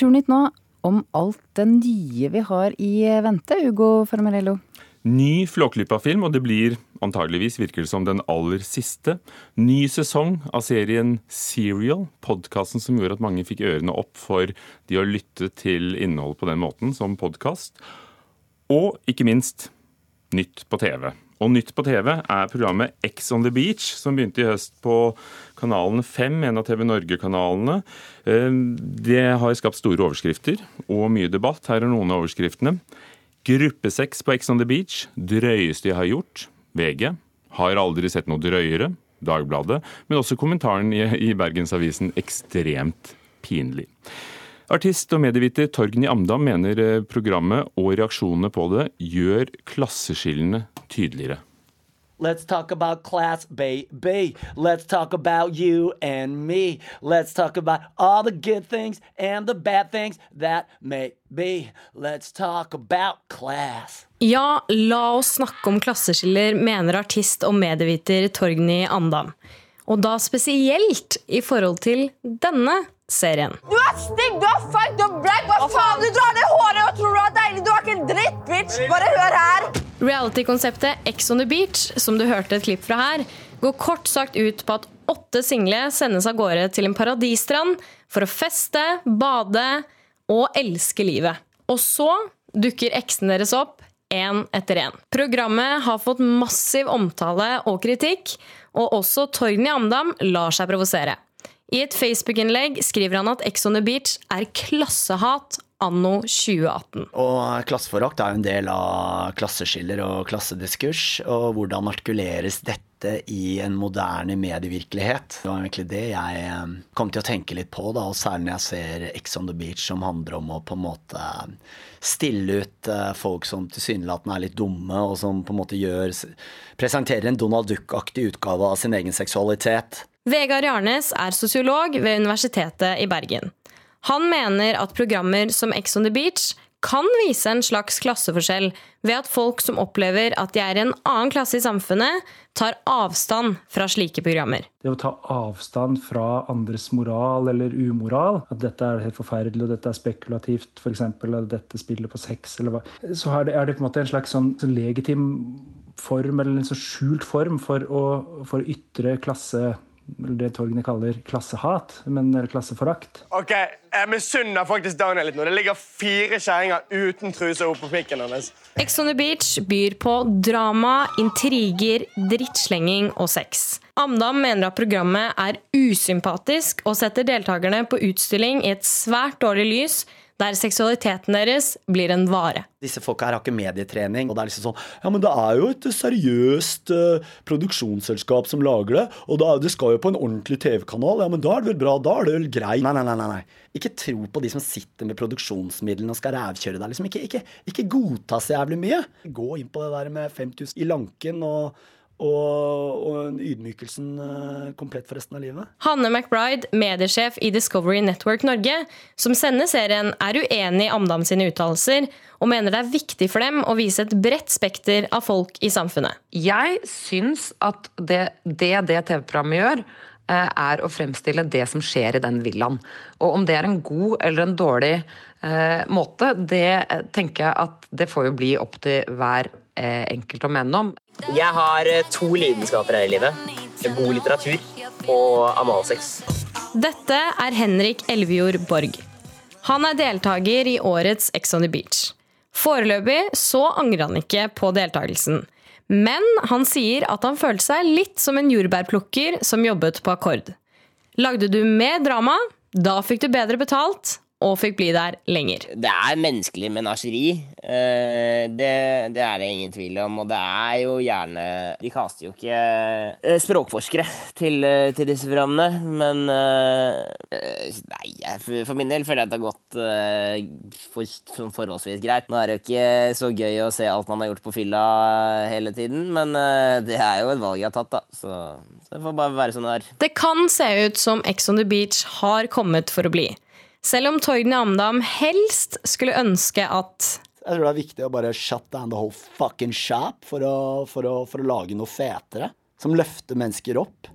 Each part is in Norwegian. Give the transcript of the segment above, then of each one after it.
Kulturnytt nå om alt det nye vi har i vente, Ugo Fermarello. Ny Flåklypa-film, og det blir antageligvis virker det som den aller siste. Ny sesong av serien Serial, podkasten som gjorde at mange fikk ørene opp for de å lytte til innhold på den måten, som podkast. Og ikke minst Nytt på TV. Og Nytt på TV er programmet X on the Beach, som begynte i høst på kanalen 5, en av TV Norge-kanalene. Eh, det har skapt store overskrifter og mye debatt. Her er noen av overskriftene. Gruppesex på X on the Beach. Drøyeste jeg har gjort. VG. Har aldri sett noe drøyere. Dagbladet. Men også kommentaren i Bergensavisen ekstremt pinlig. Artist og medieviter Torgny Amdam mener eh, programmet og reaksjonene på det gjør klasseskillene tydeligere. Let's talk about class, baby. Let's talk about you and me. Let's talk about all the good things and the bad things that may be. Let's talk about class. Ja, la oss snakke om klasseskiller, mener artist og medieviter Torgny Andam. Og da spesielt i forhold til denne serien. Du er stygg, du er feig, du er black. Hva faen? Du drar ned håret og tror du er deilig. Du er ikke en dritt, bitch. Bare hør her. Reality-konseptet Ex on the Beach, som du hørte et klipp fra her, går kort sagt ut på at åtte single sendes av gårde til en paradisstrand for å feste, bade og elske livet. Og så dukker eksene deres opp én etter én. Programmet har fått massiv omtale og kritikk, og også Torgny Amdam lar seg provosere. I et Facebook-innlegg skriver han at Ex on the Beach er klassehat anno 2018. Og klasseforakt er jo en del av klasseskiller og klassediskurs. Og hvordan artikuleres dette i en moderne medievirkelighet? Det var egentlig det jeg eh, kom til å tenke litt på, da, og særlig når jeg ser Ex on the Beach, som handler om å på en måte stille ut eh, folk som tilsynelatende er litt dumme, og som på en måte gjør presenterer en Donald Duck-aktig utgave av sin egen seksualitet. Vegard Jarnes er sosiolog ved Universitetet i Bergen. Han mener at programmer som Ex on the Beach kan vise en slags klasseforskjell ved at folk som opplever at de er i en annen klasse i samfunnet, tar avstand fra slike programmer. Det å ta avstand fra andres moral eller umoral, at dette er helt forferdelig og dette er spekulativt, f.eks. at dette spiller på sex, eller hva, så er det, er det på en måte en slags sånn, sånn legitim form, eller en sånn skjult form, for å, for å ytre klasse det Torgny kaller klassehat, men eller klasseforakt. Ok, Jeg misunner faktisk Daniel litt nå. Det ligger fire kjerringer uten truse oppå pikken hennes. Ex on the Beach byr på drama, intriger, drittslenging og sex. Amdam mener at programmet er usympatisk og setter deltakerne på utstilling i et svært dårlig lys der seksualiteten deres blir en vare. Disse folka her har ikke medietrening. og Det er liksom sånn Ja, men det er jo et seriøst uh, produksjonsselskap som lager det, og da, det skal jo på en ordentlig TV-kanal. Ja, men da er det vel bra? Da er det vel greit? Nei, nei, nei. nei. Ikke tro på de som sitter med produksjonsmidlene og skal rævkjøre deg. Liksom. Ikke, ikke, ikke godta så jævlig mye. Gå inn på det der med 5000 i lanken og og, og ydmykelsen uh, komplett for resten av livet. Hanne McBride, mediesjef i Discovery Network Norge, som sender serien, er uenig i Amdam sine uttalelser og mener det er viktig for dem å vise et bredt spekter av folk i samfunnet. Jeg syns at det det, det TV-programmet gjør, eh, er å fremstille det som skjer i den villaen. Og om det er en god eller en dårlig eh, måte, det tenker jeg at det får jo bli opp til hver eh, enkelt å mene om. Jeg har eh, to lidenskaper her i livet. God litteratur og analsex. Dette er Henrik Elvejord Borg. Han er deltaker i årets Ex on the Beach. Foreløpig så angrer han ikke på deltakelsen. Men han sier at han følte seg litt som en jordbærplukker som jobbet på akkord. Lagde du mer drama, da fikk du bedre betalt, og fikk bli der lenger. Det er menneskelig menasjeri. Eh, det, det, er det ingen tvil om. Og det er jo gjerne De kaster jo ikke eh, språkforskere til, eh, til disse programmene, men Nei, for min del føler jeg at det har gått for, for forholdsvis greit. Nå er det jo ikke så gøy å se alt man har gjort på fylla hele tiden, men det er jo et valg jeg har tatt, da. Så, så det får bare være sånn det er. Det kan se ut som Ex on the Beach har kommet for å bli. Selv om Torgny Amdam helst skulle ønske at Jeg tror det er viktig å bare shut down the whole fucking shop for å, for å, for å lage noe fetere. Som løfter mennesker opp.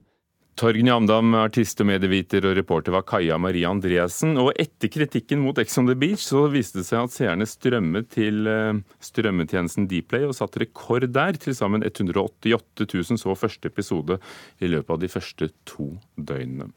Torgny Amdam, artist og medieviter, og reporter var Kaja Marie Andreassen. Og etter kritikken mot Ex on the Beach så viste det seg at seerne strømmet til eh, strømmetjenesten Dplay og satte rekord der. Til sammen 188 000 så første episode i løpet av de første to døgnene.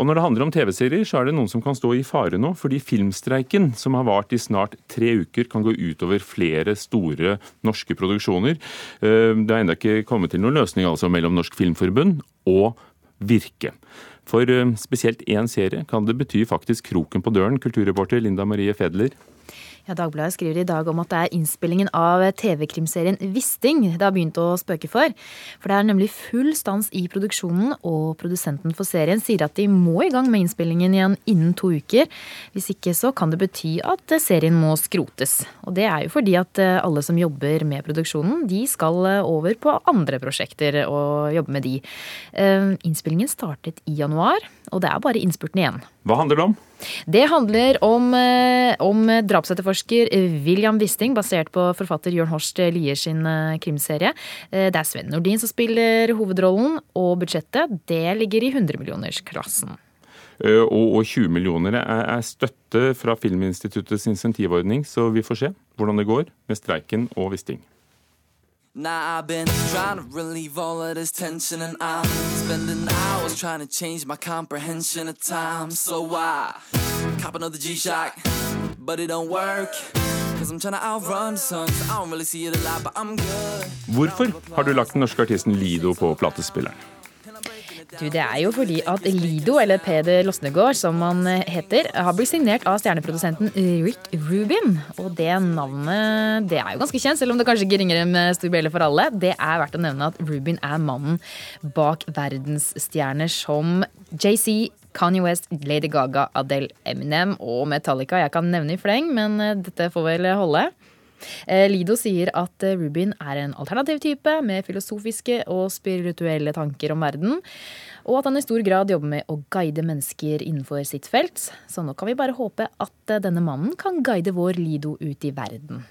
Og når det handler om TV-serier, så er det noen som kan stå i fare nå. Fordi filmstreiken, som har vart i snart tre uker, kan gå utover flere store norske produksjoner. Eh, Det har ennå ikke kommet til noen løsning altså mellom Norsk Filmforbund og Virke. For eh, spesielt én serie kan det bety faktisk kroken på døren, kulturreporter Linda Marie Fedler. Ja, Dagbladet skriver i dag om at det er innspillingen av TV-krimserien Wisting det har begynt å spøke for. For det er nemlig full stans i produksjonen, og produsenten for serien sier at de må i gang med innspillingen igjen innen to uker. Hvis ikke så kan det bety at serien må skrotes. Og det er jo fordi at eh, alle som jobber med produksjonen, de skal eh, over på andre prosjekter og jobbe med de. Eh, Innspillingen startet i januar, og det er bare innspurten igjen. Hva handler det om? Det handler om, eh, om drapsetterforsker William Wisting, basert på forfatter Jørn Horst Lier sin eh, krimserie. Eh, Det er Sven Nordin som spiller hovedrollen, og budsjettet det ligger i 100-millionersklassen. Eh, Og, og 20 millioner er, er støtte fra Filminstituttets insentivordning, så vi får se hvordan det går med streiken og Wisting. Now I've been trying to relieve all of this tension and I'm spending hours trying to change my comprehension of time. So I cop another G-Shock, but it don't work. Cause I'm trying to outrun the I don't really see it a lot, but I'm good. Hvorfor har du lagt den norske artisten Lido på platespilleren? Du, Det er jo fordi at Lido, eller Peder Losnegård som han heter, har blitt signert av stjerneprodusenten Rick Rubin. Og det navnet det er jo ganske kjent, selv om det kanskje ikke ringer en stor bjelle for alle. Det er verdt å nevne at Rubin er mannen bak verdensstjerner som JC, Kanye West, Lady Gaga, Adele, Eminem og Metallica. Jeg kan nevne i fleng, men eh, dette får vel holde. Eh, Lido sier at eh, Rubin er en alternativ type med filosofiske og spirituelle tanker om verden, og at han i stor grad jobber med å guide mennesker innenfor sitt felt. Så nå kan vi bare håpe at eh, denne mannen kan guide vår Lido ut i verden.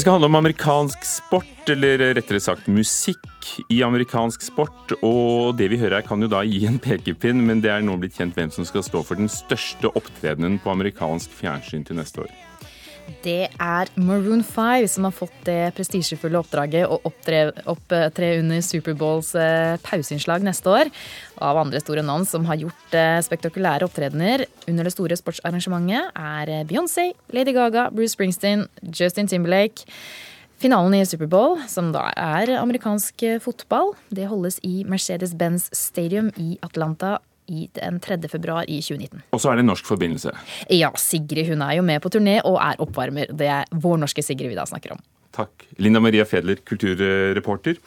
Det skal handle om amerikansk sport, eller rettere sagt musikk i amerikansk sport. Og det vi hører her kan jo da gi en pekepinn, men det er nå blitt kjent hvem som skal stå for den største opptredenen på amerikansk fjernsyn til neste år. Det er Maroon 5 som har fått det prestisjefulle oppdraget å opptre, under Superbowls eh, pauseinnslag neste år. Av andre store navn som har gjort eh, spektakulære opptredener under det store sportsarrangementet, er eh, Beyoncé, Lady Gaga, Bruce Springsteen, Justin Timberlake. Finalen i Superbowl, som da er amerikansk fotball, det holdes i Mercedes-Benz Stadium i Atlanta i den 3. februar i 2019. Og så er det en norsk forbindelse. Ja, Sigrid hun er jo med på turné og er oppvarmer. Det er vår norske Sigrid vi da snakker om. Takk. Linda Maria Fedler, kulturreporter.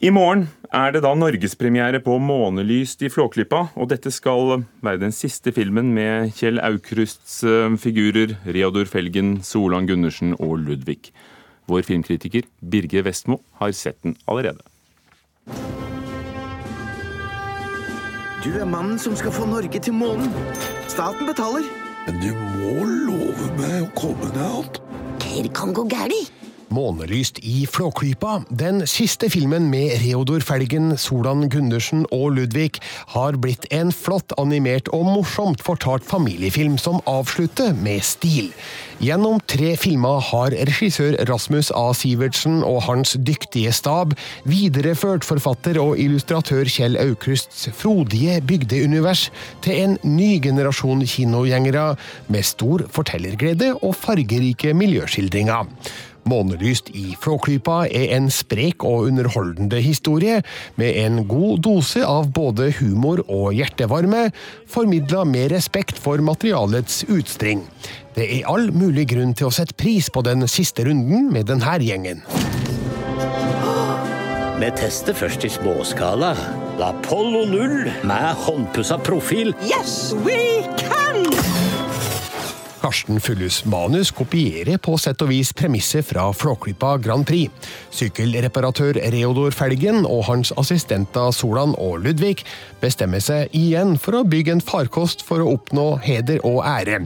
I morgen er det da norgespremiere på Månelyst i Flåklypa, og dette skal være den siste filmen med Kjell Aukrusts eh, figurer Reodor Felgen, Solan Gundersen og Ludvig. Vår filmkritiker Birger Vestmo har sett den allerede. Du er mannen som skal få Norge til månen. Staten betaler. Men du må love meg å komme deg alt. Hva kan gå galt? Månelyst i Flåklypa, den siste filmen med Reodor Felgen, Solan Gundersen og Ludvig, har blitt en flott animert og morsomt fortalt familiefilm som avslutter med stil. Gjennom tre filmer har regissør Rasmus A. Sivertsen og hans dyktige stab videreført forfatter og illustratør Kjell Aukrusts frodige bygdeunivers til en ny generasjon kinogjengere med stor fortellerglede og fargerike miljøskildringer. Månelyst i Flåklypa er en sprek og underholdende historie, med en god dose av både humor og hjertevarme, formidla med respekt for materialets utstring. Det er all mulig grunn til å sette pris på den siste runden med denne gjengen. Vi tester først i småskala. Apollo 0 med håndpussa profil. Yes, we can! Karsten Fullus manus kopierer på sett og vis premisset fra Flåklypa Grand Prix. Sykkelreparatør Reodor Felgen og hans assistenter Solan og Ludvig bestemmer seg igjen for å bygge en farkost for å oppnå heder og ære.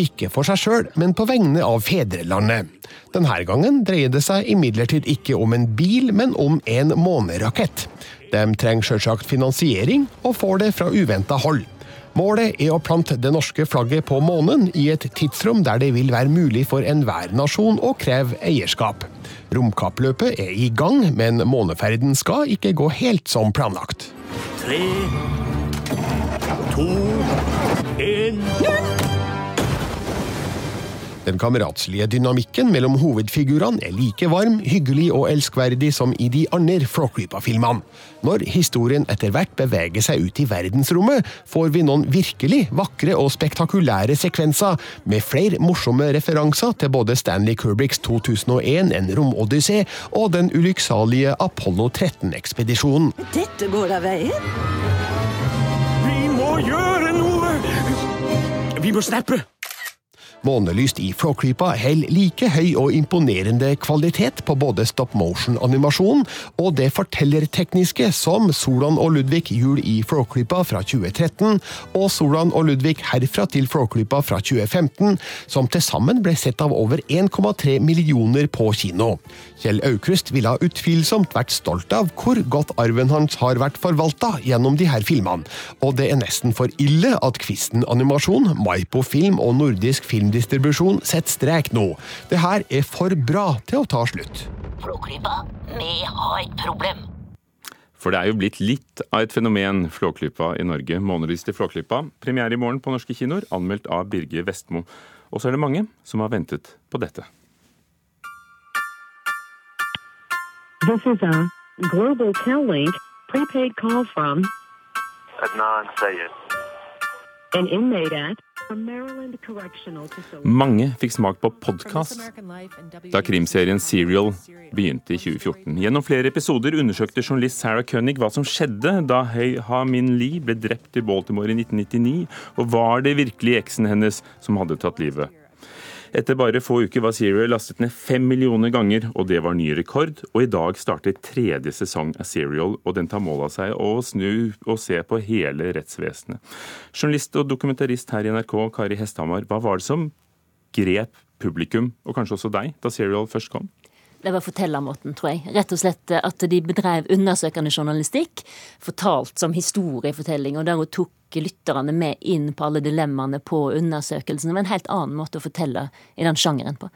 Ikke for seg sjøl, men på vegne av fedrelandet. Denne gangen dreier det seg imidlertid ikke om en bil, men om en månerakett. De trenger selvsagt finansiering, og får det fra uventa hold. Målet er å plante det norske flagget på månen i et tidsrom der det vil være mulig for enhver nasjon å kreve eierskap. Romkappløpet er i gang, men måneferden skal ikke gå helt som planlagt. Tre, to, én Den kameratslige dynamikken mellom hovedfigurene er like varm, hyggelig og elskverdig som i de andre Flåklypa-filmene. Når historien etter hvert beveger seg ut i verdensrommet, får vi noen virkelig vakre og spektakulære sekvenser, med flere morsomme referanser til både Stanley Kubricks 2001 En romodyssé og den ulykksalige Apollo 13-ekspedisjonen. Dette går av veien. Vi må gjøre noe! Vi må snappe! Månelyst i Flåklypa holder like høy og imponerende kvalitet på både stop motion-animasjon og det fortellertekniske som Solan og Ludvig Jul i Flåklypa fra 2013 og Solan og Ludvig Herfra til Flåklypa fra 2015, som til sammen ble sett av over 1,3 millioner på kino. Kjell Aukrust ville utvilsomt vært stolt av hvor godt arven hans har vært forvalta gjennom de her filmene, og det er nesten for ille at Kvisten Animasjon, Maipo Film og Nordisk Filmdistribusjon setter strek nå. Det her er for bra til å ta slutt. Flåklypa, vi har et problem. For det er jo blitt litt av et fenomen, Flåklypa i Norge. månedvis til Flåklypa. Premiere i morgen på norske kinoer, anmeldt av Birger Vestmo. Og så er det mange som har ventet på dette. This is a Global Tel-Link prepaid call from Adnan Sayed. an inmate at a Maryland Correctional Facility. Mange fikk smak på podkast da krimserien Serial begynte i 2014. Gjennom flere episoder undersøkte journalist Sarah Koenig hva som skjedde da Hei Ha Min Lee ble drept i Baltimore i 1999, og var det virkelig eksen hennes som hadde tatt livet? Etter bare få uker var Serial lastet ned fem millioner ganger, og det var ny rekord. Og i dag starter tredje sesong av Serial, og den tar mål av seg å snu og se på hele rettsvesenet. Journalist og dokumentarist her i NRK, Kari Hesthamar, hva var det som grep publikum, og kanskje også deg, da Serial først kom? Det var fortellermåten, tror jeg. Rett og slett at de bedrev undersøkende journalistikk, fortalt som historiefortelling, og der hun tok lytterne med inn på alle dilemmaene på undersøkelsene, men en helt annen måte å fortelle i den sjangeren på.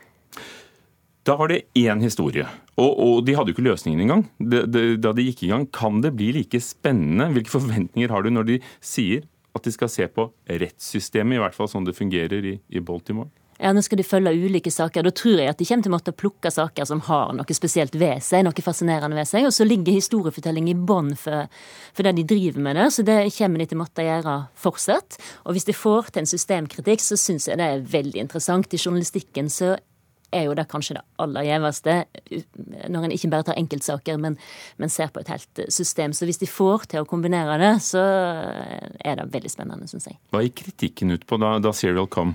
Da var det én historie, og, og de hadde jo ikke løsningen engang. De, de, Da de gikk i gang, kan det bli like spennende? Hvilke forventninger har du når de sier at de skal se på rettssystemet, i hvert fall sånn det fungerer i, i Baltimore? Ja, Nå skal de følge ulike saker. Da tror jeg at de kommer til å måtte plukke saker som har noe spesielt ved seg, noe fascinerende ved seg. Og så ligger historiefortelling i bånn for, for det de driver med der, så det kommer de til å måtte gjøre fortsatt. Og hvis de får til en systemkritikk, så syns jeg det er veldig interessant. I journalistikken så er jo det kanskje det aller gjeveste, når en ikke bare tar enkeltsaker, men, men ser på et helt system. Så hvis de får til å kombinere det, så er det veldig spennende, syns jeg. Hva gikk kritikken ut på da, da Serial kom?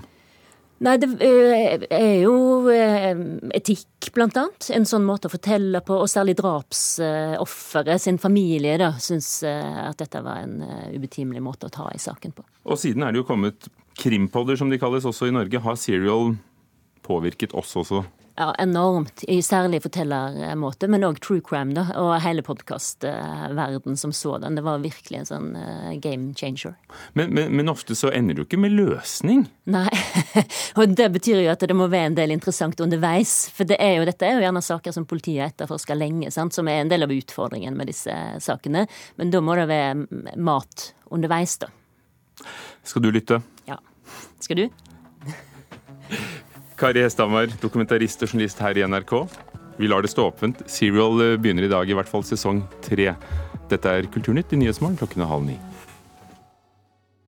Nei, det eh, er jo eh, etikk, blant annet. En sånn måte å fortelle på, og særlig drapsofferet sin familie da, syns eh, at dette var en eh, ubetimelig måte å ta i saken på. Og siden er det jo kommet krimpodder, som de kalles, også i Norge. Har Serial påvirket oss også? Ja, enormt. I særlig fortellermåte, men òg true crime, da. Og hele podkastverden som sådan. Det var virkelig en sånn eh, game changer. Men, men, men ofte så ender du ikke med løsning. Nei, og det betyr jo at det må være en del interessant underveis. For det er jo, dette er jo gjerne saker som politiet har etterforska lenge, sant? som er en del av utfordringen med disse sakene. Men da må det være mat underveis, da. Skal du lytte? Ja. Skal du? Kari Hesthamar, dokumentarist og journalist her i NRK. Vi lar det stå åpent. Serial begynner i dag, i hvert fall sesong tre. Dette er Kulturnytt i Nyhetsmorgen klokken halv ni.